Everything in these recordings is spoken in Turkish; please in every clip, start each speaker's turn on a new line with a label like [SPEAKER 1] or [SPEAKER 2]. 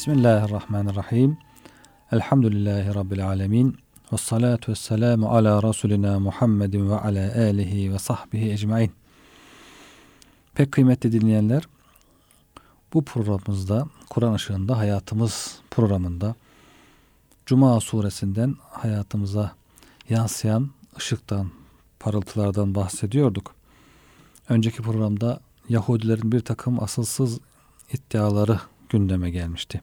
[SPEAKER 1] Bismillahirrahmanirrahim. Elhamdülillahi Rabbil alemin. Ve salatu ve selamu ala Resulina Muhammedin ve ala alihi ve sahbihi ecmain. Pek kıymetli dinleyenler, bu programımızda Kur'an ışığında hayatımız programında Cuma suresinden hayatımıza yansıyan ışıktan, parıltılardan bahsediyorduk. Önceki programda Yahudilerin bir takım asılsız iddiaları gündeme gelmişti.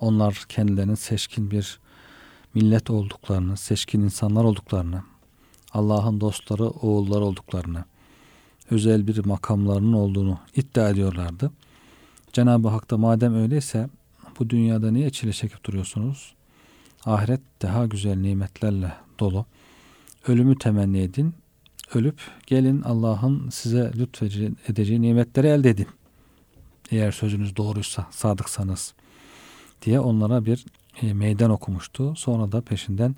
[SPEAKER 1] Onlar kendilerinin seçkin bir millet olduklarını, seçkin insanlar olduklarını, Allah'ın dostları, oğulları olduklarını, özel bir makamlarının olduğunu iddia ediyorlardı. Cenab-ı Hak da madem öyleyse bu dünyada niye çile çekip duruyorsunuz? Ahiret daha güzel nimetlerle dolu. Ölümü temenni edin. Ölüp gelin Allah'ın size lütfedeceği nimetleri elde edin. Eğer sözünüz doğruysa, sadıksanız diye onlara bir e, meydan okumuştu. Sonra da peşinden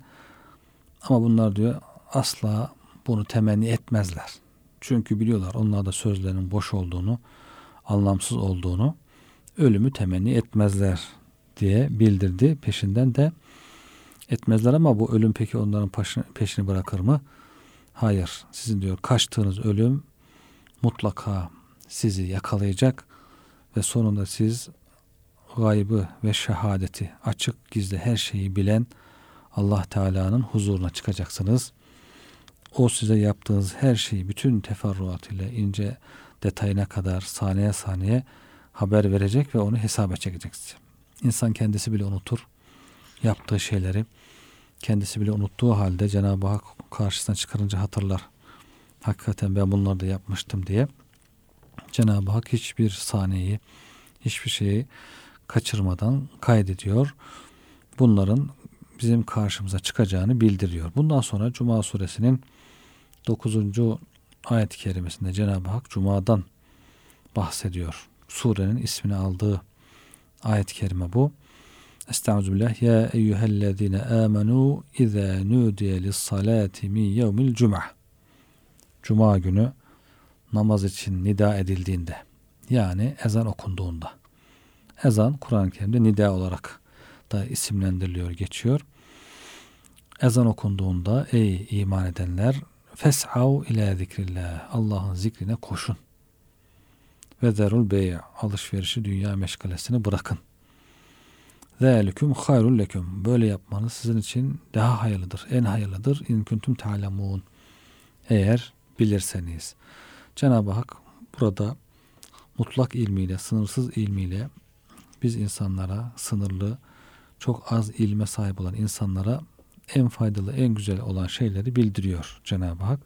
[SPEAKER 1] ama bunlar diyor asla bunu temenni etmezler. Çünkü biliyorlar onlar da sözlerinin boş olduğunu, anlamsız olduğunu, ölümü temenni etmezler diye bildirdi. Peşinden de etmezler ama bu ölüm peki onların peşini bırakır mı? Hayır. Sizin diyor kaçtığınız ölüm mutlaka sizi yakalayacak ve sonunda siz gaybı ve şehadeti açık gizli her şeyi bilen Allah Teala'nın huzuruna çıkacaksınız. O size yaptığınız her şeyi bütün teferruatıyla ince detayına kadar saniye saniye haber verecek ve onu hesaba çekecek İnsan kendisi bile unutur yaptığı şeyleri. Kendisi bile unuttuğu halde Cenab-ı Hak karşısına çıkarınca hatırlar. Hakikaten ben bunları da yapmıştım diye. Cenab-ı Hak hiçbir saniyeyi, hiçbir şeyi kaçırmadan kaydediyor. Bunların bizim karşımıza çıkacağını bildiriyor. Bundan sonra Cuma suresinin 9. ayet-i kerimesinde Cenab-ı Hak Cuma'dan bahsediyor. Surenin ismini aldığı ayet-i kerime bu. Estağfirullah. Ya eyyühellezine amenu izâ nudiye lissalâti min yevmil cum'a. Cuma günü namaz için nida edildiğinde yani ezan okunduğunda ezan Kur'an-ı Kerim'de nida olarak da isimlendiriliyor, geçiyor. Ezan okunduğunda ey iman edenler fes'av ila zikrillah Allah'ın zikrine koşun. Ve zerul bey alışverişi dünya meşgalesini bırakın. Zâliküm hayrul leküm. Böyle yapmanız sizin için daha hayırlıdır. En hayırlıdır. İn kuntum ta'lemun. Eğer bilirseniz. Cenab-ı Hak burada mutlak ilmiyle, sınırsız ilmiyle biz insanlara sınırlı, çok az ilme sahip olan insanlara en faydalı, en güzel olan şeyleri bildiriyor Cenab-ı Hak.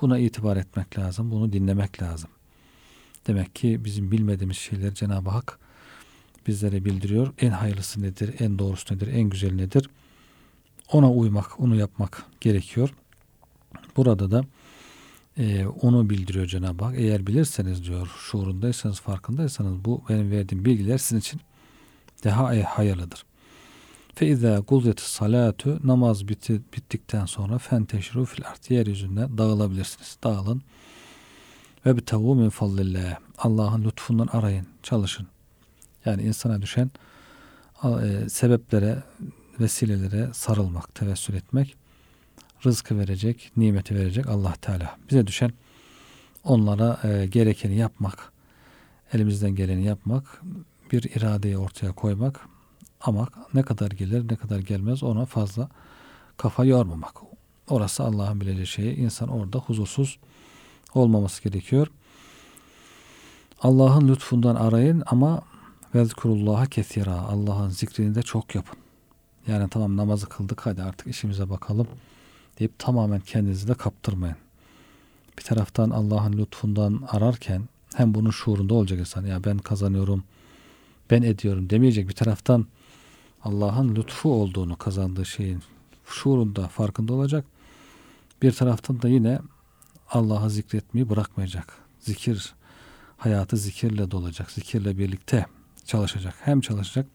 [SPEAKER 1] Buna itibar etmek lazım, bunu dinlemek lazım. Demek ki bizim bilmediğimiz şeyleri Cenab-ı Hak bizlere bildiriyor. En hayırlısı nedir, en doğrusu nedir, en güzel nedir? Ona uymak, onu yapmak gerekiyor. Burada da e, onu bildiriyor Cenab-ı Hak. Eğer bilirseniz diyor, şuurundaysanız, farkındaysanız bu benim verdiğim bilgiler sizin için daha hayırlıdır. Fe izâ gulzetis salatu namaz bitti, bittikten sonra fenteşru fil art yeryüzünde dağılabilirsiniz. Dağılın. Ve bitavu min fadlillah. Allah'ın lütfundan arayın, çalışın. Yani insana düşen e, sebeplere, vesilelere sarılmak, tevessül etmek, rızkı verecek, nimeti verecek Allah Teala. Bize düşen onlara e, gerekeni yapmak, elimizden geleni yapmak, bir iradeyi ortaya koymak ama ne kadar gelir ne kadar gelmez ona fazla kafa yormamak. Orası Allah'ın bileceği şeyi. İnsan orada huzursuz olmaması gerekiyor. Allah'ın lütfundan arayın ama vezkurullaha kesira. Allah'ın zikrini de çok yapın. Yani tamam namazı kıldık hadi artık işimize bakalım deyip tamamen kendinizi de kaptırmayın. Bir taraftan Allah'ın lütfundan ararken hem bunun şuurunda olacak insan. Ya ben kazanıyorum, ben ediyorum demeyecek. Bir taraftan Allah'ın lütfu olduğunu kazandığı şeyin şuurunda, farkında olacak. Bir taraftan da yine Allah'ı zikretmeyi bırakmayacak. Zikir, hayatı zikirle dolacak. Zikirle birlikte çalışacak. Hem çalışacak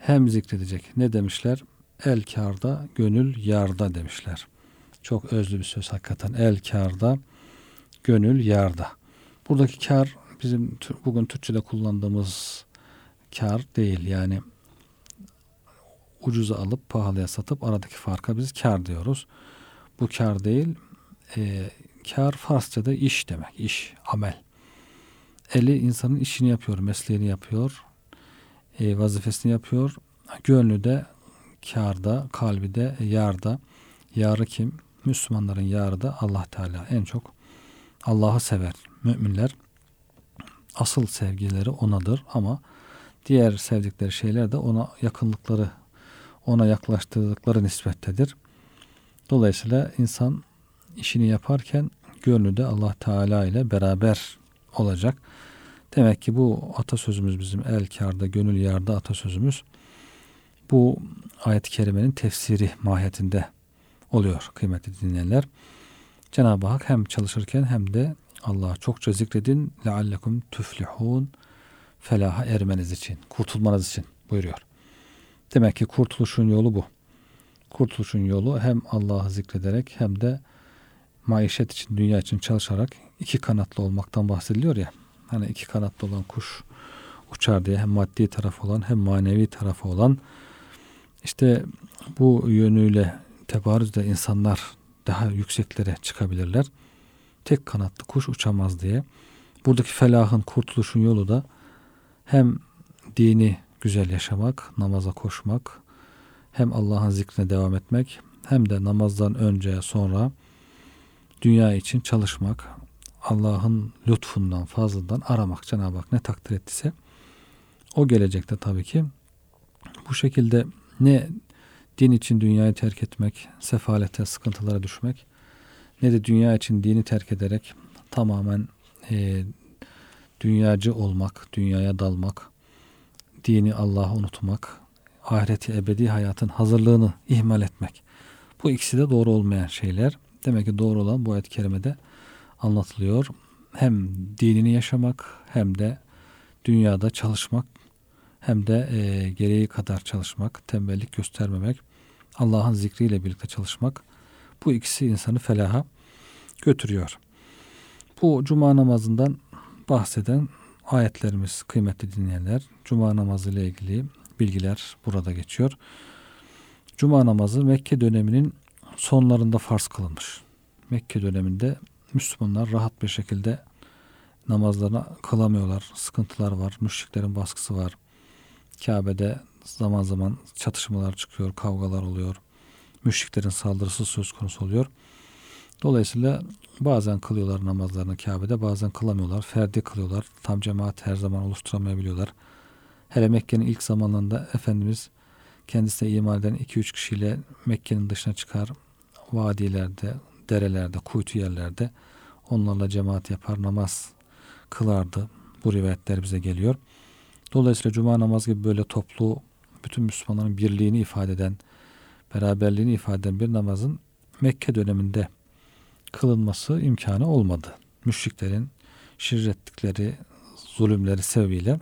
[SPEAKER 1] hem zikredecek. Ne demişler? El karda, gönül yarda demişler. Çok özlü bir söz hakikaten. El karda, gönül yarda. Buradaki kar bizim bugün Türkçe'de kullandığımız kar değil. Yani ucuza alıp pahalıya satıp aradaki farka biz kar diyoruz. Bu kar değil. E, kar Farsça'da iş demek. İş, amel. Eli insanın işini yapıyor, mesleğini yapıyor, e, vazifesini yapıyor. Gönlü de karda, kalbi de yarda. Yarı kim? Müslümanların yarı da Allah Teala. En çok Allah'ı sever müminler. Asıl sevgileri onadır ama diğer sevdikleri şeyler de ona yakınlıkları, ona yaklaştırdıkları nispettedir. Dolayısıyla insan işini yaparken gönlü de Allah Teala ile beraber olacak. Demek ki bu atasözümüz bizim el karda gönül yarda atasözümüz bu ayet-i kerimenin tefsiri mahiyetinde oluyor kıymetli dinleyenler. Cenab-ı Hak hem çalışırken hem de Allah'a çokça zikredin leallekum tuflihun felaha ermeniz için, kurtulmanız için buyuruyor. Demek ki kurtuluşun yolu bu. Kurtuluşun yolu hem Allah'ı zikrederek hem de maişet için, dünya için çalışarak iki kanatlı olmaktan bahsediliyor ya. Hani iki kanatlı olan kuş uçar diye hem maddi tarafı olan hem manevi tarafı olan işte bu yönüyle tebarüzde insanlar daha yükseklere çıkabilirler. Tek kanatlı kuş uçamaz diye. Buradaki felahın, kurtuluşun yolu da hem dini güzel yaşamak, namaza koşmak, hem Allah'ın zikrine devam etmek, hem de namazdan önce sonra dünya için çalışmak, Allah'ın lütfundan, fazladan aramak Cenab-ı Hak ne takdir ettiyse o gelecekte tabii ki bu şekilde ne din için dünyayı terk etmek, sefalete, sıkıntılara düşmek ne de dünya için dini terk ederek tamamen e, dünyacı olmak, dünyaya dalmak, dini Allah'ı unutmak, ahireti ebedi hayatın hazırlığını ihmal etmek. Bu ikisi de doğru olmayan şeyler. Demek ki doğru olan bu ayet-i kerimede anlatılıyor. Hem dinini yaşamak hem de dünyada çalışmak hem de e, gereği kadar çalışmak, tembellik göstermemek, Allah'ın zikriyle birlikte çalışmak bu ikisi insanı felaha götürüyor. Bu cuma namazından bahseden ayetlerimiz kıymetli dinleyenler. Cuma namazı ile ilgili bilgiler burada geçiyor. Cuma namazı Mekke döneminin sonlarında farz kılınmış. Mekke döneminde Müslümanlar rahat bir şekilde namazlarını kılamıyorlar. Sıkıntılar var. Müşriklerin baskısı var. Kabe'de zaman zaman çatışmalar çıkıyor, kavgalar oluyor. Müşriklerin saldırısı söz konusu oluyor. Dolayısıyla bazen kılıyorlar namazlarını Kabe'de, bazen kılamıyorlar. Ferdi kılıyorlar. Tam cemaat her zaman oluşturamayabiliyorlar. Hele Mekke'nin ilk zamanlarında Efendimiz kendisine iman eden 2-3 kişiyle Mekke'nin dışına çıkar. Vadilerde, derelerde, kuytu yerlerde onlarla cemaat yapar, namaz kılardı. Bu rivayetler bize geliyor. Dolayısıyla cuma namazı gibi böyle toplu bütün Müslümanların birliğini ifade eden, beraberliğini ifade eden bir namazın Mekke döneminde kılınması imkanı olmadı. Müşriklerin şirrettikleri zulümleri sebebiyle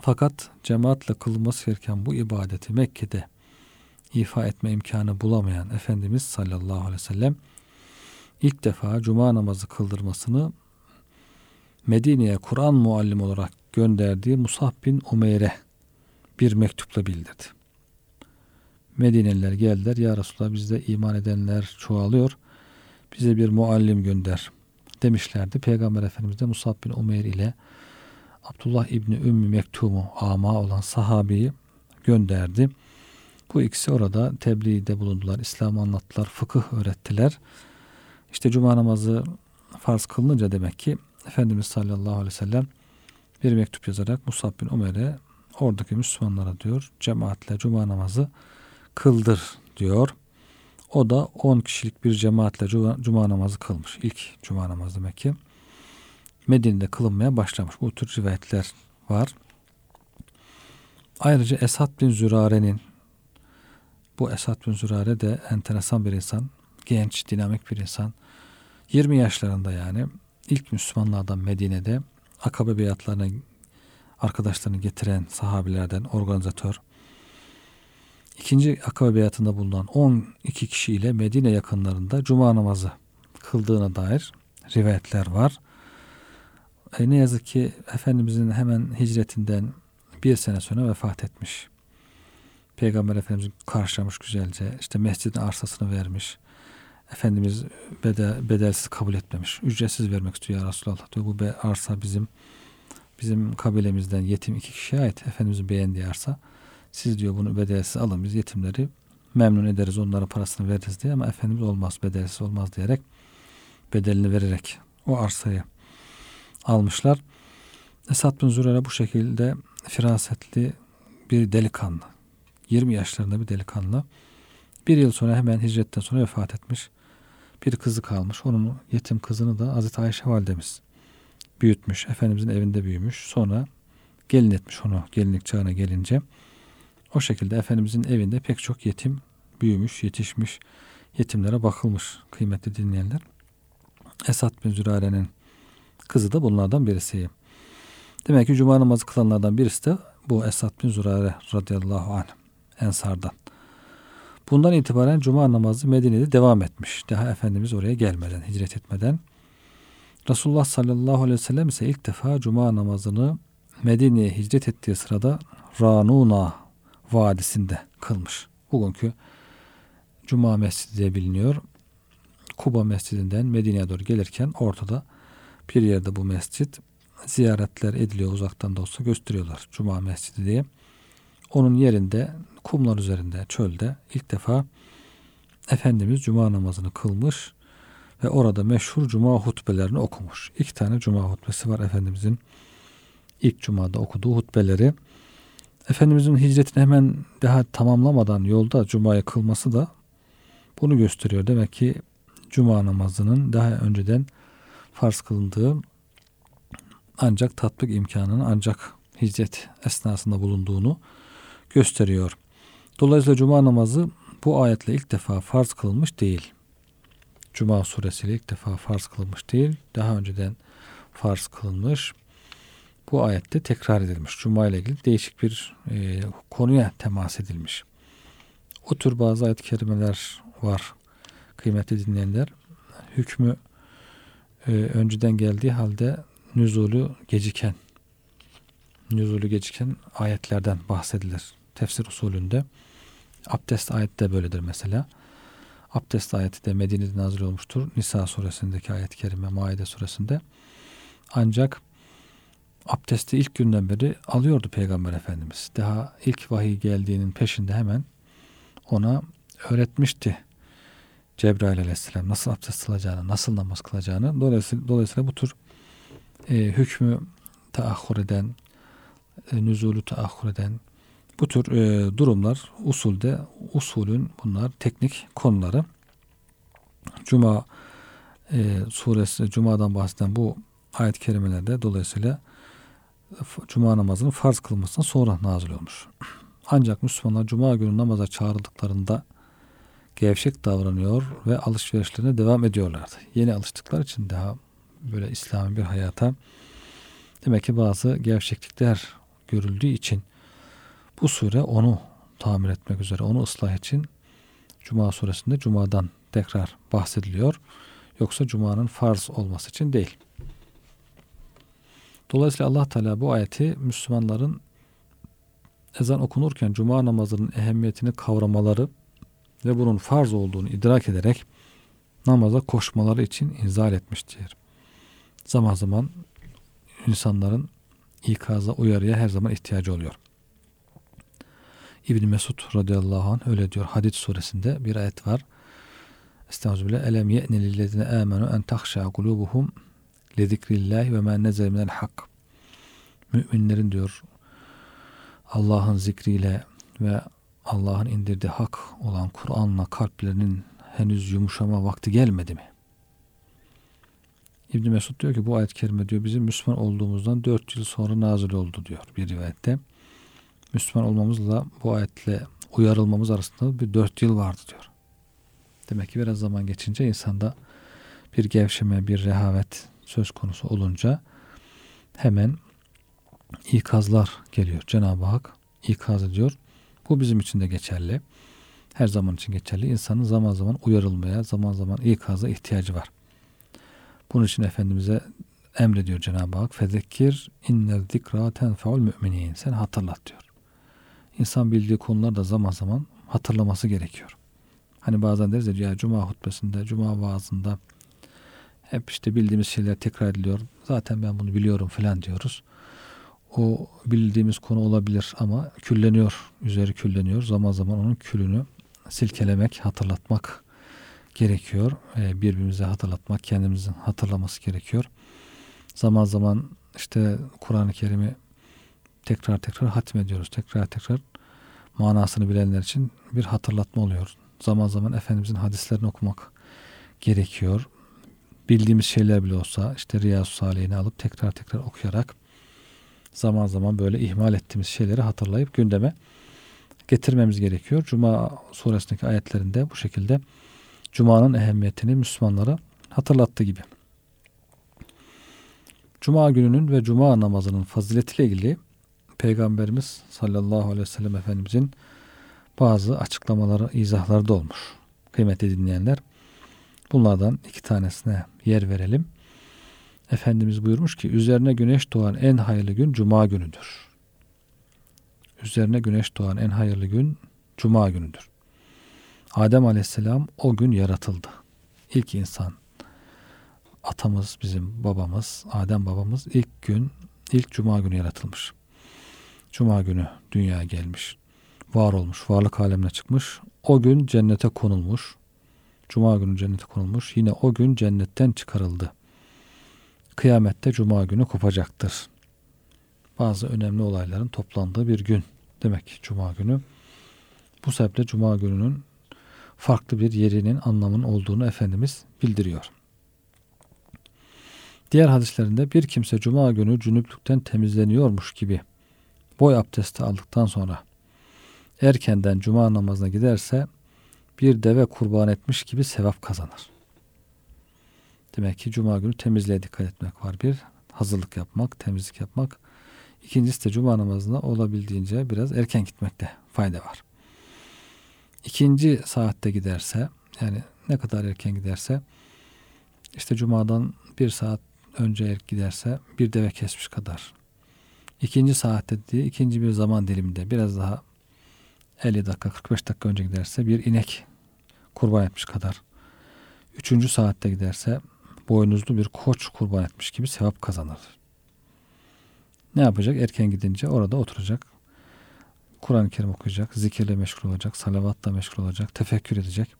[SPEAKER 1] fakat cemaatle kılınması gereken bu ibadeti Mekke'de ifa etme imkanı bulamayan Efendimiz sallallahu aleyhi ve sellem ilk defa cuma namazı kıldırmasını Medine'ye Kur'an muallim olarak gönderdiği Musab bin Umeyr'e bir mektupla bildirdi. Medineliler geldiler. Ya Resulallah bizde iman edenler çoğalıyor. Bize bir muallim gönder demişlerdi. Peygamber Efendimiz de Musab bin Umeyr ile Abdullah İbni Ümmü Mektum'u ama olan sahabeyi gönderdi. Bu ikisi orada tebliğde bulundular. İslam'ı anlattılar. Fıkıh öğrettiler. İşte cuma namazı farz kılınınca demek ki Efendimiz sallallahu aleyhi ve sellem bir mektup yazarak Musab bin Umer'e oradaki Müslümanlara diyor cemaatle cuma namazı kıldır diyor. O da 10 kişilik bir cemaatle cuma, cuma namazı kılmış. İlk cuma namazı demek ki. Medine'de kılınmaya başlamış. Bu tür rivayetler var. Ayrıca Esad bin Zürare'nin bu Esad bin Zürare de enteresan bir insan. Genç, dinamik bir insan. 20 yaşlarında yani ilk Müslümanlardan Medine'de Akabe beyatlarına arkadaşlarını getiren sahabilerden organizatör. İkinci Akabe beyatında bulunan 12 kişiyle Medine yakınlarında cuma namazı kıldığına dair rivayetler var. e, ne yazık ki Efendimizin hemen hicretinden bir sene sonra vefat etmiş. Peygamber Efendimiz karşılamış güzelce. İşte mescidin arsasını vermiş. Efendimiz bedel, bedelsiz kabul etmemiş. Ücretsiz vermek istiyor ya Resulallah diyor. Bu arsa bizim bizim kabilemizden yetim iki kişiye ait. Efendimizin beğendiği arsa. Siz diyor bunu bedelsiz alın biz yetimleri memnun ederiz onlara parasını veririz diye ama Efendimiz olmaz bedelsiz olmaz diyerek bedelini vererek o arsayı almışlar. Esad bin Zürer'e bu şekilde firasetli bir delikanlı. 20 yaşlarında bir delikanlı. Bir yıl sonra hemen hicretten sonra vefat etmiş. Bir kızı kalmış. Onun yetim kızını da Hazreti Ayşe validemiz büyütmüş. Efendimizin evinde büyümüş. Sonra gelin etmiş onu gelinlik çağına gelince. O şekilde Efendimizin evinde pek çok yetim büyümüş, yetişmiş, yetimlere bakılmış kıymetli dinleyenler. Esad bin Zürare'nin kızı da bunlardan birisi. Demek ki cuma namazı kılanlardan birisi de bu Esad bin Zürare radıyallahu anh Ensardan. Bundan itibaren cuma namazı Medine'de devam etmiş. Daha Efendimiz oraya gelmeden, hicret etmeden. Resulullah sallallahu aleyhi ve sellem ise ilk defa cuma namazını Medine'ye hicret ettiği sırada Ranuna Vadisi'nde kılmış. Bugünkü Cuma Mescidi diye biliniyor. Kuba Mescidinden Medine'ye doğru gelirken ortada bir yerde bu mescit ziyaretler ediliyor uzaktan da olsa gösteriyorlar Cuma Mescidi diye. Onun yerinde kumlar üzerinde çölde ilk defa Efendimiz Cuma namazını kılmış ve orada meşhur Cuma hutbelerini okumuş. İki tane Cuma hutbesi var Efendimizin ilk Cuma'da okuduğu hutbeleri. Efendimizin hicretini hemen daha tamamlamadan yolda Cuma'yı kılması da bunu gösteriyor. Demek ki Cuma namazının daha önceden farz kılındığı ancak tatbik imkanının ancak hicret esnasında bulunduğunu gösteriyor. Dolayısıyla Cuma namazı bu ayetle ilk defa farz kılınmış değil. Cuma suresiyle ilk defa farz kılınmış değil. Daha önceden farz kılınmış. Bu ayette tekrar edilmiş. Cuma ile ilgili değişik bir e, konuya temas edilmiş. O tür bazı ayet-i kerimeler var. Kıymetli dinleyenler. Hükmü e, önceden geldiği halde nüzulü geciken nüzulü geciken ayetlerden bahsedilir. Tefsir usulünde. Abdest ayet de böyledir mesela. Abdest ayeti de Medine'de nazil olmuştur. Nisa suresindeki ayet-i kerime, Maide suresinde. Ancak abdesti ilk günden beri alıyordu Peygamber Efendimiz. Daha ilk vahiy geldiğinin peşinde hemen ona öğretmişti Cebrail aleyhisselam nasıl abdest alacağını, nasıl namaz kılacağını. Dolayısıyla, dolayısıyla bu tür e, hükmü taahhur eden, e, nüzulü taahhur eden bu tür e, durumlar usulde usulün bunlar teknik konuları. Cuma e, suresi Cuma'dan bahseden bu ayet-i kerimelerde dolayısıyla Cuma namazının farz kılmasından sonra nazil olmuş. Ancak Müslümanlar Cuma günü namaza çağrıldıklarında gevşek davranıyor ve alışverişlerine devam ediyorlardı. Yeni alıştıkları için daha böyle İslami bir hayata demek ki bazı gevşeklikler görüldüğü için bu sure onu tamir etmek üzere, onu ıslah için Cuma suresinde Cuma'dan tekrar bahsediliyor. Yoksa Cuma'nın farz olması için değil. Dolayısıyla Allah Teala bu ayeti Müslümanların ezan okunurken Cuma namazının ehemmiyetini kavramaları ve bunun farz olduğunu idrak ederek namaza koşmaları için inzal etmiştir. Zaman zaman insanların ikaza, uyarıya her zaman ihtiyacı oluyor. İbn Mesud radıyallahu anh öyle diyor. Hadid suresinde bir ayet var. Estağfirullah. Elem ye'ne lillezine amenu en tahşa kulubuhum li zikrillahi ve ma nezel minel hak. Müminlerin diyor Allah'ın zikriyle ve Allah'ın indirdiği hak olan Kur'an'la kalplerinin henüz yumuşama vakti gelmedi mi? İbn Mesud diyor ki bu ayet-i kerime diyor bizim Müslüman olduğumuzdan dört yıl sonra nazil oldu diyor bir rivayette. Müslüman olmamızla bu ayetle uyarılmamız arasında bir dört yıl vardı diyor. Demek ki biraz zaman geçince insanda bir gevşeme, bir rehavet söz konusu olunca hemen ikazlar geliyor. Cenab-ı Hak ikaz ediyor. Bu bizim için de geçerli. Her zaman için geçerli. İnsanın zaman zaman uyarılmaya, zaman zaman ikaza ihtiyacı var. Bunun için Efendimiz'e emrediyor Cenab-ı Hak. Fezekir inne zikra tenfaul müminin. Sen hatırlat diyor. İnsan bildiği konular da zaman zaman hatırlaması gerekiyor. Hani bazen deriz ya cuma hutbesinde, cuma vaazında hep işte bildiğimiz şeyler tekrar ediliyor. Zaten ben bunu biliyorum falan diyoruz. O bildiğimiz konu olabilir ama külleniyor, üzeri külleniyor. Zaman zaman onun külünü silkelemek, hatırlatmak gerekiyor. Ee, birbirimize hatırlatmak, kendimizin hatırlaması gerekiyor. Zaman zaman işte Kur'an-ı Kerim'i tekrar tekrar hatmediyoruz. Tekrar tekrar manasını bilenler için bir hatırlatma oluyor. Zaman zaman Efendimizin hadislerini okumak gerekiyor. Bildiğimiz şeyler bile olsa işte Riyazu Salih'ini alıp tekrar tekrar okuyarak zaman zaman böyle ihmal ettiğimiz şeyleri hatırlayıp gündeme getirmemiz gerekiyor. Cuma suresindeki ayetlerinde bu şekilde Cuma'nın ehemmiyetini Müslümanlara hatırlattığı gibi. Cuma gününün ve Cuma namazının faziletiyle ilgili Peygamberimiz sallallahu aleyhi ve sellem Efendimizin bazı açıklamaları, izahları da olmuş. Kıymetli dinleyenler. Bunlardan iki tanesine yer verelim. Efendimiz buyurmuş ki üzerine güneş doğan en hayırlı gün cuma günüdür. Üzerine güneş doğan en hayırlı gün cuma günüdür. Adem aleyhisselam o gün yaratıldı. İlk insan. Atamız bizim babamız, Adem babamız ilk gün, ilk cuma günü yaratılmış. Cuma günü dünyaya gelmiş. Var olmuş, varlık alemine çıkmış. O gün cennete konulmuş. Cuma günü cennete konulmuş. Yine o gün cennetten çıkarıldı. Kıyamette cuma günü kopacaktır. Bazı önemli olayların toplandığı bir gün. Demek ki cuma günü. Bu sebeple cuma gününün farklı bir yerinin anlamının olduğunu Efendimiz bildiriyor. Diğer hadislerinde bir kimse cuma günü cünüplükten temizleniyormuş gibi boy abdesti aldıktan sonra erkenden cuma namazına giderse bir deve kurban etmiş gibi sevap kazanır. Demek ki cuma günü temizliğe dikkat etmek var. Bir, hazırlık yapmak, temizlik yapmak. İkincisi de cuma namazına olabildiğince biraz erken gitmekte fayda var. İkinci saatte giderse, yani ne kadar erken giderse, işte cumadan bir saat önce giderse bir deve kesmiş kadar. İkinci saatte diye ikinci bir zaman diliminde biraz daha 50 dakika 45 dakika önce giderse bir inek kurban etmiş kadar. Üçüncü saatte giderse boynuzlu bir koç kurban etmiş gibi sevap kazanır. Ne yapacak? Erken gidince orada oturacak. Kur'an-ı Kerim okuyacak, zikirle meşgul olacak, salavatla meşgul olacak, tefekkür edecek.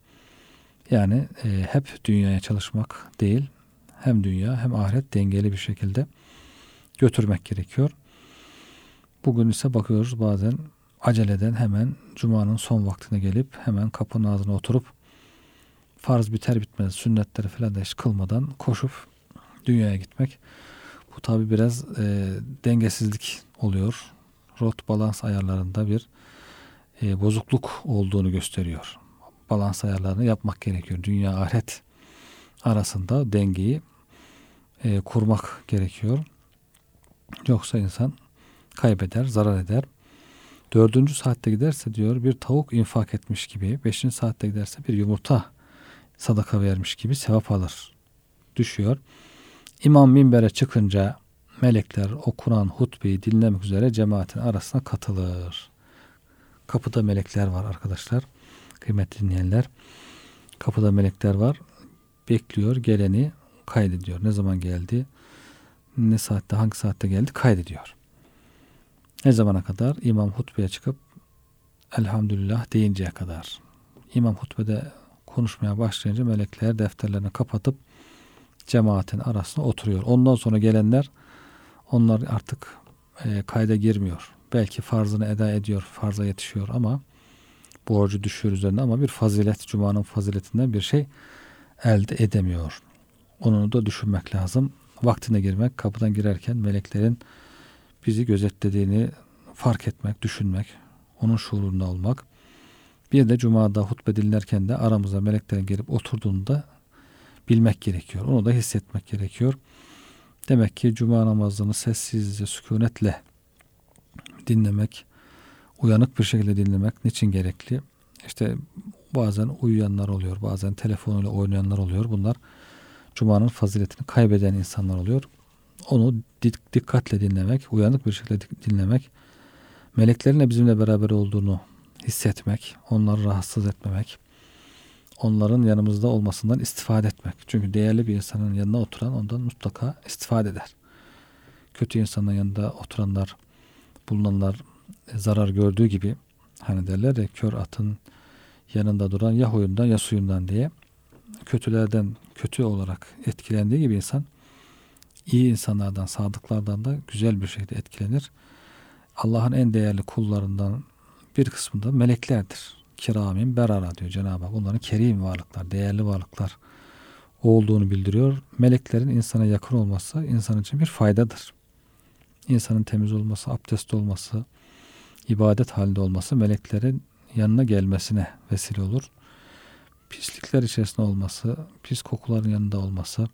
[SPEAKER 1] Yani e, hep dünyaya çalışmak değil, hem dünya hem ahiret dengeli bir şekilde götürmek gerekiyor. Bugün ise bakıyoruz bazen aceleden hemen Cuma'nın son vaktine gelip hemen kapının ağzına oturup farz biter bitmez sünnetleri falan da hiç kılmadan koşup dünyaya gitmek. Bu tabi biraz e, dengesizlik oluyor. Rot balans ayarlarında bir e, bozukluk olduğunu gösteriyor. Balans ayarlarını yapmak gerekiyor. Dünya ahiret arasında dengeyi e, kurmak gerekiyor. Yoksa insan kaybeder, zarar eder. Dördüncü saatte giderse diyor bir tavuk infak etmiş gibi. Beşinci saatte giderse bir yumurta sadaka vermiş gibi sevap alır. Düşüyor. İmam minbere çıkınca melekler o Kur'an hutbeyi dinlemek üzere cemaatin arasına katılır. Kapıda melekler var arkadaşlar. Kıymetli dinleyenler. Kapıda melekler var. Bekliyor geleni kaydediyor. Ne zaman geldi? Ne saatte hangi saatte geldi kaydediyor. Ne zamana kadar? İmam hutbeye çıkıp elhamdülillah deyinceye kadar. İmam hutbede konuşmaya başlayınca melekler defterlerini kapatıp cemaatin arasına oturuyor. Ondan sonra gelenler onlar artık e, kayda girmiyor. Belki farzını eda ediyor, farza yetişiyor ama borcu düşüyor üzerine ama bir fazilet, Cuma'nın faziletinden bir şey elde edemiyor. Onu da düşünmek lazım. Vaktine girmek, kapıdan girerken meleklerin bizi gözetlediğini fark etmek, düşünmek, onun şuurunda olmak. Bir de Cuma'da hutbe dinlerken de aramıza melekler gelip oturduğunda bilmek gerekiyor. Onu da hissetmek gerekiyor. Demek ki Cuma namazını sessizce, sükunetle dinlemek, uyanık bir şekilde dinlemek niçin gerekli? İşte bazen uyuyanlar oluyor, bazen telefonuyla oynayanlar oluyor. Bunlar Cuma'nın faziletini kaybeden insanlar oluyor. Onu dikkatle dinlemek, uyanık bir şekilde dinlemek, meleklerin de bizimle beraber olduğunu hissetmek, onları rahatsız etmemek, onların yanımızda olmasından istifade etmek. Çünkü değerli bir insanın yanına oturan ondan mutlaka istifade eder. Kötü insanın yanında oturanlar, bulunanlar zarar gördüğü gibi hani derler ya kör atın yanında duran ya huyundan ya suyundan diye kötülerden kötü olarak etkilendiği gibi insan iyi insanlardan, sadıklardan da güzel bir şekilde etkilenir. Allah'ın en değerli kullarından bir kısmı da meleklerdir. Kiramin berara diyor Cenab-ı Hak. Onların kerim varlıklar, değerli varlıklar olduğunu bildiriyor. Meleklerin insana yakın olması insan için bir faydadır. İnsanın temiz olması, abdest olması, ibadet halinde olması meleklerin yanına gelmesine vesile olur. Pislikler içerisinde olması, pis kokuların yanında olması,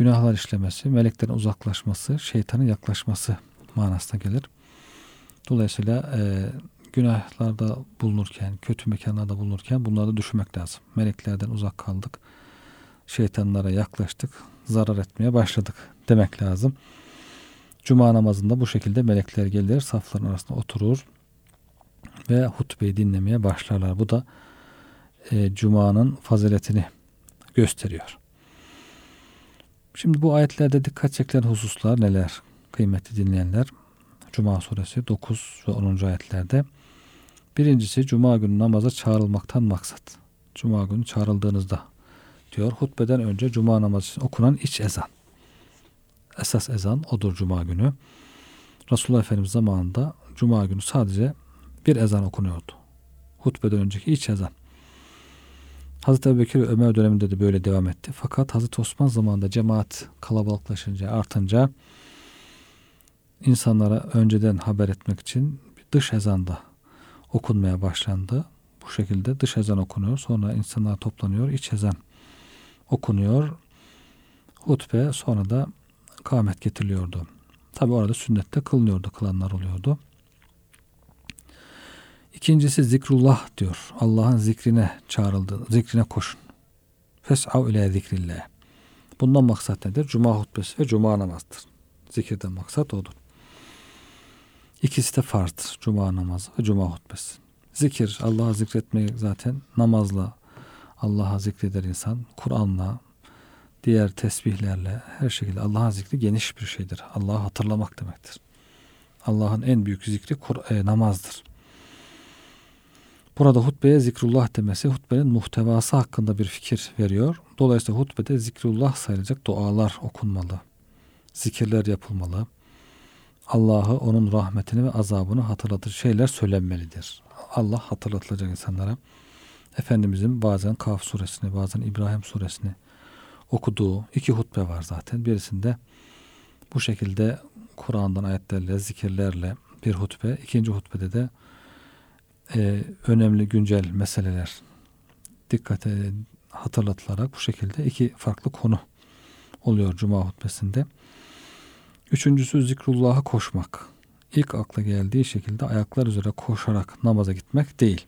[SPEAKER 1] günahlar işlemesi, meleklerin uzaklaşması, şeytanın yaklaşması manasına gelir. Dolayısıyla e, günahlarda bulunurken, kötü mekanlarda bulunurken bunları düşünmek lazım. Meleklerden uzak kaldık, şeytanlara yaklaştık, zarar etmeye başladık demek lazım. Cuma namazında bu şekilde melekler gelir, safların arasında oturur ve hutbeyi dinlemeye başlarlar. Bu da e, Cuma'nın faziletini gösteriyor. Şimdi bu ayetlerde dikkat çekilen hususlar neler? Kıymetli dinleyenler. Cuma suresi 9 ve 10. ayetlerde. Birincisi Cuma günü namaza çağrılmaktan maksat. Cuma günü çağrıldığınızda diyor. Hutbeden önce Cuma namazı için okunan iç ezan. Esas ezan odur Cuma günü. Resulullah Efendimiz zamanında Cuma günü sadece bir ezan okunuyordu. Hutbeden önceki iç ezan. Hazreti Ebubekir ve Ömer döneminde de böyle devam etti. Fakat Hazreti Osman zamanında cemaat kalabalıklaşınca, artınca insanlara önceden haber etmek için dış ezanda okunmaya başlandı. Bu şekilde dış ezan okunuyor. Sonra insanlar toplanıyor. iç ezan okunuyor. Hutbe sonra da kâmet getiriliyordu. Tabi orada sünnette kılınıyordu. Kılanlar oluyordu. İkincisi zikrullah diyor. Allah'ın zikrine çağrıldı. Zikrine koşun. Fes'av ile zikrillah. Bundan maksat nedir? Cuma hutbesi ve cuma namazdır. Zikirden maksat odur. İkisi de farz. Cuma namazı ve cuma hutbesi. Zikir, Allah'a zikretmeyi zaten namazla Allah'a zikreder insan. Kur'an'la, diğer tesbihlerle her şekilde Allah'ın zikri geniş bir şeydir. Allah'ı hatırlamak demektir. Allah'ın en büyük zikri e, namazdır. Burada hutbeye zikrullah demesi hutbenin muhtevası hakkında bir fikir veriyor. Dolayısıyla hutbede zikrullah sayılacak dualar okunmalı. Zikirler yapılmalı. Allah'ı, onun rahmetini ve azabını hatırlatır şeyler söylenmelidir. Allah hatırlatılacak insanlara. Efendimizin bazen Kaf suresini, bazen İbrahim suresini okuduğu iki hutbe var zaten. Birisinde bu şekilde Kur'an'dan ayetlerle, zikirlerle bir hutbe. İkinci hutbede de e, önemli güncel meseleler dikkate hatırlatılarak bu şekilde iki farklı konu oluyor Cuma hutbesinde. Üçüncüsü zikrullah'a koşmak. İlk akla geldiği şekilde ayaklar üzere koşarak namaza gitmek değil.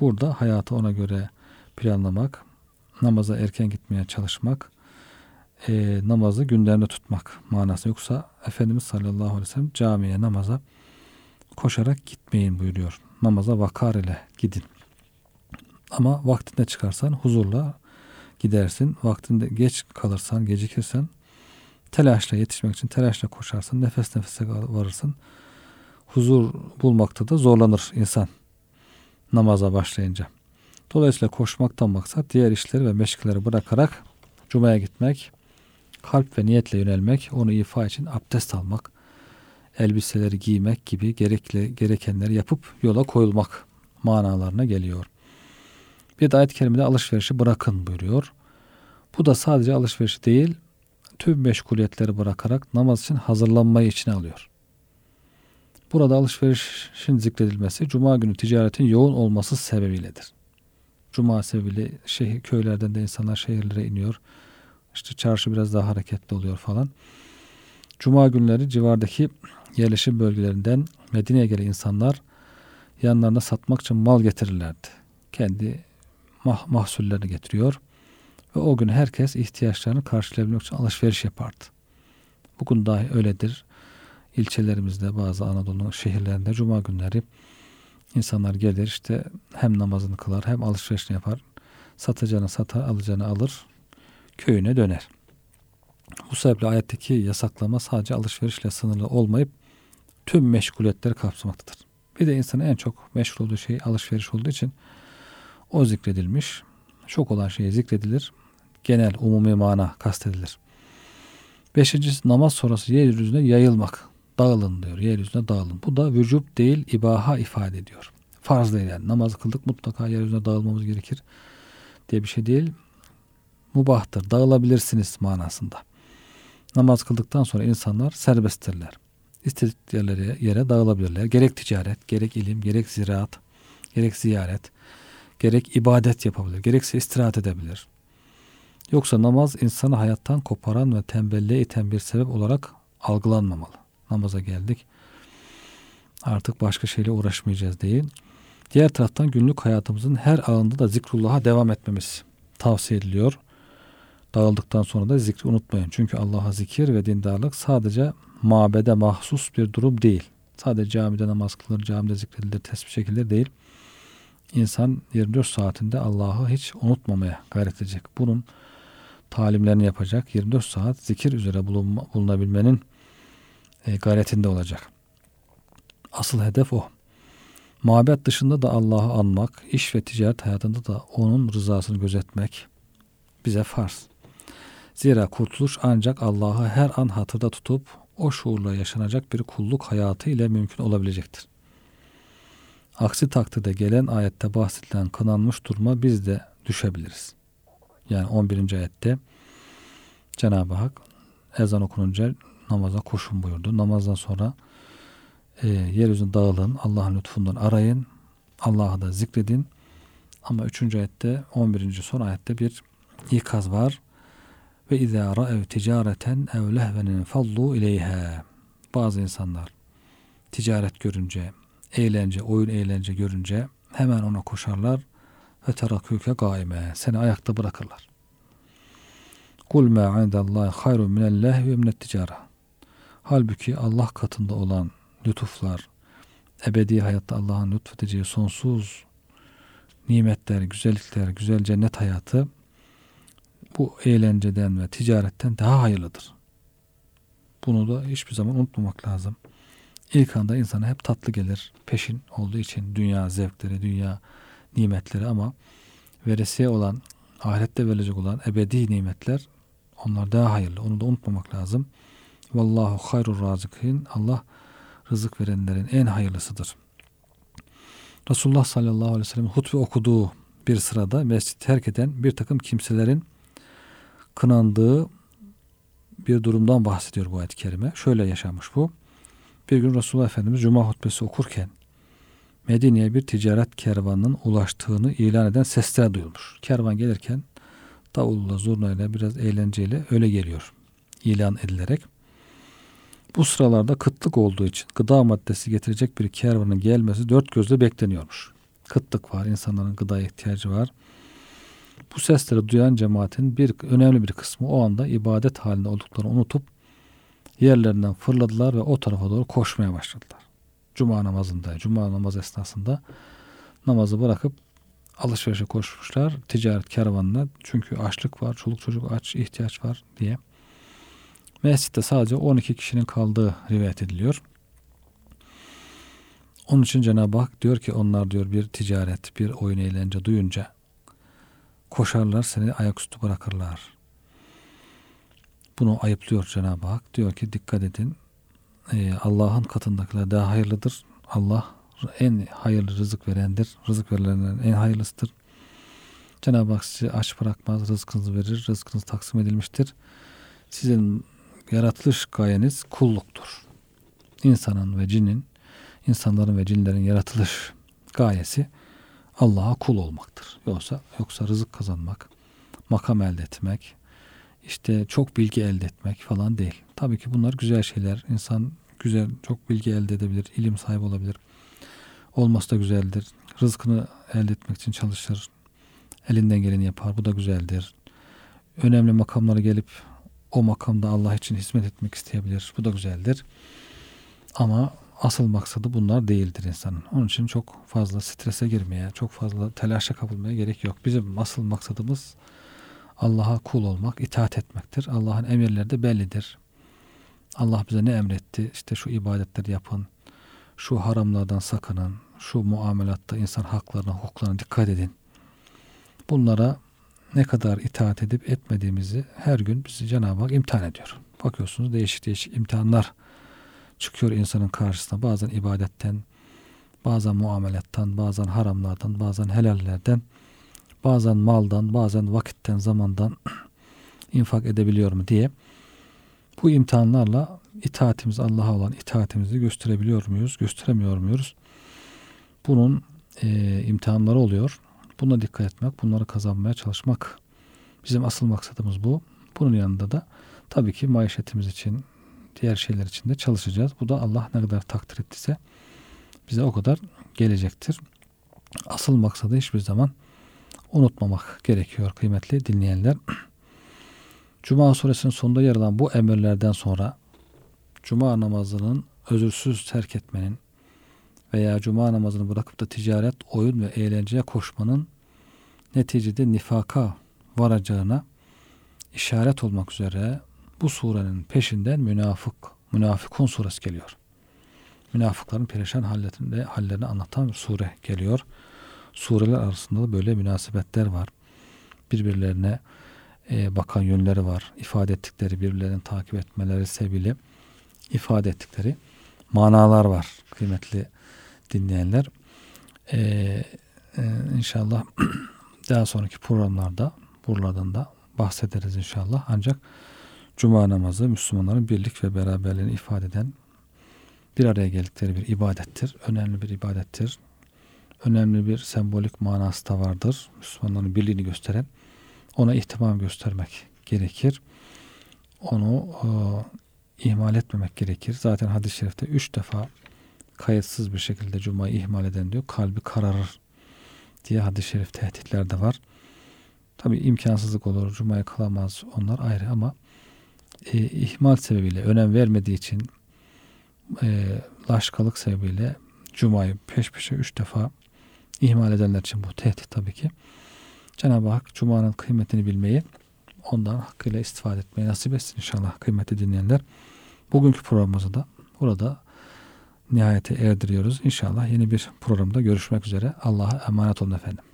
[SPEAKER 1] Burada hayatı ona göre planlamak, namaza erken gitmeye çalışmak, e, namazı günlerinde tutmak manası. Yoksa Efendimiz sallallahu aleyhi ve sellem camiye namaza koşarak gitmeyin buyuruyor namaza vakar ile gidin. Ama vaktinde çıkarsan huzurla gidersin. Vaktinde geç kalırsan, gecikirsen telaşla yetişmek için telaşla koşarsın. Nefes nefese varırsın. Huzur bulmakta da zorlanır insan namaza başlayınca. Dolayısıyla koşmaktan maksat diğer işleri ve meşgulleri bırakarak Cuma'ya gitmek, kalp ve niyetle yönelmek, onu ifa için abdest almak, elbiseleri giymek gibi gerekli gerekenleri yapıp yola koyulmak manalarına geliyor. Bir de ayet-i kerimede alışverişi bırakın buyuruyor. Bu da sadece alışveriş değil, tüm meşguliyetleri bırakarak namaz için hazırlanmayı içine alıyor. Burada alışverişin zikredilmesi cuma günü ticaretin yoğun olması sebebiyledir. Cuma sebebiyle şehir, köylerden de insanlar şehirlere iniyor. İşte çarşı biraz daha hareketli oluyor falan. Cuma günleri civardaki yerleşim bölgelerinden Medine'ye gelen insanlar yanlarına satmak için mal getirirlerdi. Kendi mah mahsullerini getiriyor. Ve o gün herkes ihtiyaçlarını karşılayabilmek için alışveriş yapardı. Bugün dahi öyledir. İlçelerimizde bazı Anadolu şehirlerinde cuma günleri insanlar gelir işte hem namazını kılar hem alışverişini yapar. Satacağını satar, alacağını alır. Köyüne döner. Bu sebeple ayetteki yasaklama sadece alışverişle sınırlı olmayıp tüm meşguliyetleri kapsamaktadır. Bir de insanın en çok meşgul olduğu şey alışveriş olduğu için o zikredilmiş. Çok olan şey zikredilir. Genel, umumi mana kastedilir. Beşincisi namaz sonrası yeryüzüne yayılmak. Dağılın diyor. Yeryüzüne dağılın. Bu da vücub değil ibaha ifade ediyor. Farz değil yani. Namaz kıldık mutlaka yeryüzüne dağılmamız gerekir diye bir şey değil. Mubahtır. Dağılabilirsiniz manasında. Namaz kıldıktan sonra insanlar serbesttirler. İstedikleri yere dağılabilirler. Gerek ticaret, gerek ilim, gerek ziraat, gerek ziyaret, gerek ibadet yapabilir, gerekse istirahat edebilir. Yoksa namaz insanı hayattan koparan ve tembelliğe iten bir sebep olarak algılanmamalı. Namaza geldik. Artık başka şeyle uğraşmayacağız değil. Diğer taraftan günlük hayatımızın her anında da zikrullah'a devam etmemiz tavsiye ediliyor. Dağıldıktan sonra da zikri unutmayın. Çünkü Allah'a zikir ve dindarlık sadece mabede mahsus bir durum değil. Sadece camide namaz kılınır, camide zikredilir, tesbih çekilir değil. İnsan 24 saatinde Allah'ı hiç unutmamaya gayret edecek. Bunun talimlerini yapacak. 24 saat zikir üzere bulunma, bulunabilmenin e, gayretinde olacak. Asıl hedef o. Mabet dışında da Allah'ı anmak, iş ve ticaret hayatında da onun rızasını gözetmek bize farz. Zira kurtuluş ancak Allah'ı her an hatırda tutup o şuurla yaşanacak bir kulluk hayatı ile mümkün olabilecektir. Aksi takdirde gelen ayette bahsedilen kınanmış duruma biz de düşebiliriz. Yani 11. ayette Cenab-ı Hak ezan okununca namaza koşun buyurdu. Namazdan sonra e, yeryüzüne dağılın, Allah'ın lütfundan arayın, Allah'ı da zikredin. Ama 3. ayette 11. son ayette bir ikaz var. Ve izâ ra'ev ticareten ev lehvenin fallu ileyha. Bazı insanlar ticaret görünce, eğlence, oyun eğlence görünce hemen ona koşarlar ve teraküke gaime. Seni ayakta bırakırlar. Kul ma indallahi hayrun minel lehvi minet ticara. Halbuki Allah katında olan lütuflar, ebedi hayatta Allah'ın lütfedeceği sonsuz nimetler, güzellikler, güzel cennet hayatı bu eğlenceden ve ticaretten daha hayırlıdır. Bunu da hiçbir zaman unutmamak lazım. İlk anda insana hep tatlı gelir. Peşin olduğu için dünya zevkleri, dünya nimetleri ama veresiye olan, ahirette verilecek olan ebedi nimetler onlar daha hayırlı. Onu da unutmamak lazım. Vallahu hayrur razıkin. Allah rızık verenlerin en hayırlısıdır. Resulullah sallallahu aleyhi ve sellem hutbe okuduğu bir sırada mescid terk eden bir takım kimselerin kınandığı bir durumdan bahsediyor bu ayet-i kerime. Şöyle yaşamış bu. Bir gün Resulullah Efendimiz Cuma hutbesi okurken Medine'ye bir ticaret kervanının ulaştığını ilan eden sesler duyulmuş. Kervan gelirken davulla, zurnayla, biraz eğlenceyle öyle geliyor. ilan edilerek. Bu sıralarda kıtlık olduğu için gıda maddesi getirecek bir kervanın gelmesi dört gözle bekleniyormuş. Kıtlık var, insanların gıdaya ihtiyacı var. Bu sesleri duyan cemaatin bir önemli bir kısmı o anda ibadet halinde olduklarını unutup yerlerinden fırladılar ve o tarafa doğru koşmaya başladılar. Cuma namazında, cuma namaz esnasında namazı bırakıp alışverişe koşmuşlar. Ticaret kervanına çünkü açlık var, çoluk çocuk aç, ihtiyaç var diye. Mescitte sadece 12 kişinin kaldığı rivayet ediliyor. Onun için Cenab-ı Hak diyor ki onlar diyor bir ticaret, bir oyun eğlence duyunca koşarlar seni ayaküstü bırakırlar. Bunu ayıplıyor Cenab-ı Hak. Diyor ki dikkat edin. Ee, Allah'ın katındakiler daha hayırlıdır. Allah en hayırlı rızık verendir. Rızık verilenlerin en hayırlısıdır. Cenab-ı Hak sizi aç bırakmaz, rızkınızı verir. Rızkınız taksim edilmiştir. Sizin yaratılış gayeniz kulluktur. İnsanın ve cinin, insanların ve cinlerin yaratılış gayesi Allah'a kul olmaktır. Yoksa yoksa rızık kazanmak, makam elde etmek, işte çok bilgi elde etmek falan değil. Tabii ki bunlar güzel şeyler. İnsan güzel, çok bilgi elde edebilir, ilim sahibi olabilir. Olması da güzeldir. Rızkını elde etmek için çalışır. Elinden geleni yapar. Bu da güzeldir. Önemli makamlara gelip o makamda Allah için hizmet etmek isteyebilir. Bu da güzeldir. Ama asıl maksadı bunlar değildir insanın. Onun için çok fazla strese girmeye, çok fazla telaşa kapılmaya gerek yok. Bizim asıl maksadımız Allah'a kul olmak, itaat etmektir. Allah'ın emirleri de bellidir. Allah bize ne emretti? İşte şu ibadetleri yapın, şu haramlardan sakının, şu muamelatta insan haklarına, hukuklarına dikkat edin. Bunlara ne kadar itaat edip etmediğimizi her gün bizi Cenab-ı Hak imtihan ediyor. Bakıyorsunuz değişik değişik imtihanlar çıkıyor insanın karşısına. Bazen ibadetten, bazen muamelattan, bazen haramlardan, bazen helallerden, bazen maldan, bazen vakitten, zamandan infak edebiliyor mu diye bu imtihanlarla itaatimiz Allah'a olan itaatimizi gösterebiliyor muyuz, gösteremiyor muyuz? Bunun e, imtihanları oluyor. Buna dikkat etmek, bunları kazanmaya çalışmak. Bizim asıl maksadımız bu. Bunun yanında da tabii ki maişetimiz için, diğer şeyler için de çalışacağız. Bu da Allah ne kadar takdir ettiyse bize o kadar gelecektir. Asıl maksadı hiçbir zaman unutmamak gerekiyor kıymetli dinleyenler. Cuma suresinin sonunda yer alan bu emirlerden sonra Cuma namazının özürsüz terk etmenin veya Cuma namazını bırakıp da ticaret, oyun ve eğlenceye koşmanın neticede nifaka varacağına işaret olmak üzere bu surenin peşinden münafık, münafıkun suresi geliyor. Münafıkların perişan hallerinde, hallerini anlatan bir sure geliyor. Sureler arasında da böyle münasebetler var. Birbirlerine e, bakan yönleri var. İfade ettikleri, birbirlerini takip etmeleri sebebiyle ifade ettikleri manalar var kıymetli dinleyenler. Ee, e, inşallah daha sonraki programlarda buralardan da bahsederiz inşallah. Ancak Cuma namazı Müslümanların birlik ve beraberliğini ifade eden bir araya geldikleri bir ibadettir. Önemli bir ibadettir. Önemli bir sembolik manası da vardır. Müslümanların birliğini gösteren ona ihtimam göstermek gerekir. Onu e, ihmal etmemek gerekir. Zaten hadis-i şerifte üç defa kayıtsız bir şekilde Cuma'yı ihmal eden diyor kalbi kararır diye hadis-i şerif tehditler de var. Tabi imkansızlık olur. Cuma'yı kılamaz. Onlar ayrı ama e, ihmal sebebiyle önem vermediği için e, laşkalık sebebiyle Cuma'yı peş peşe üç defa ihmal edenler için bu tehdit tabii ki. Cenab-ı Hak Cuma'nın kıymetini bilmeyi ondan hakkıyla istifade etmeyi nasip etsin inşallah kıymetli dinleyenler. Bugünkü programımızı da burada nihayete erdiriyoruz. İnşallah yeni bir programda görüşmek üzere. Allah'a emanet olun efendim.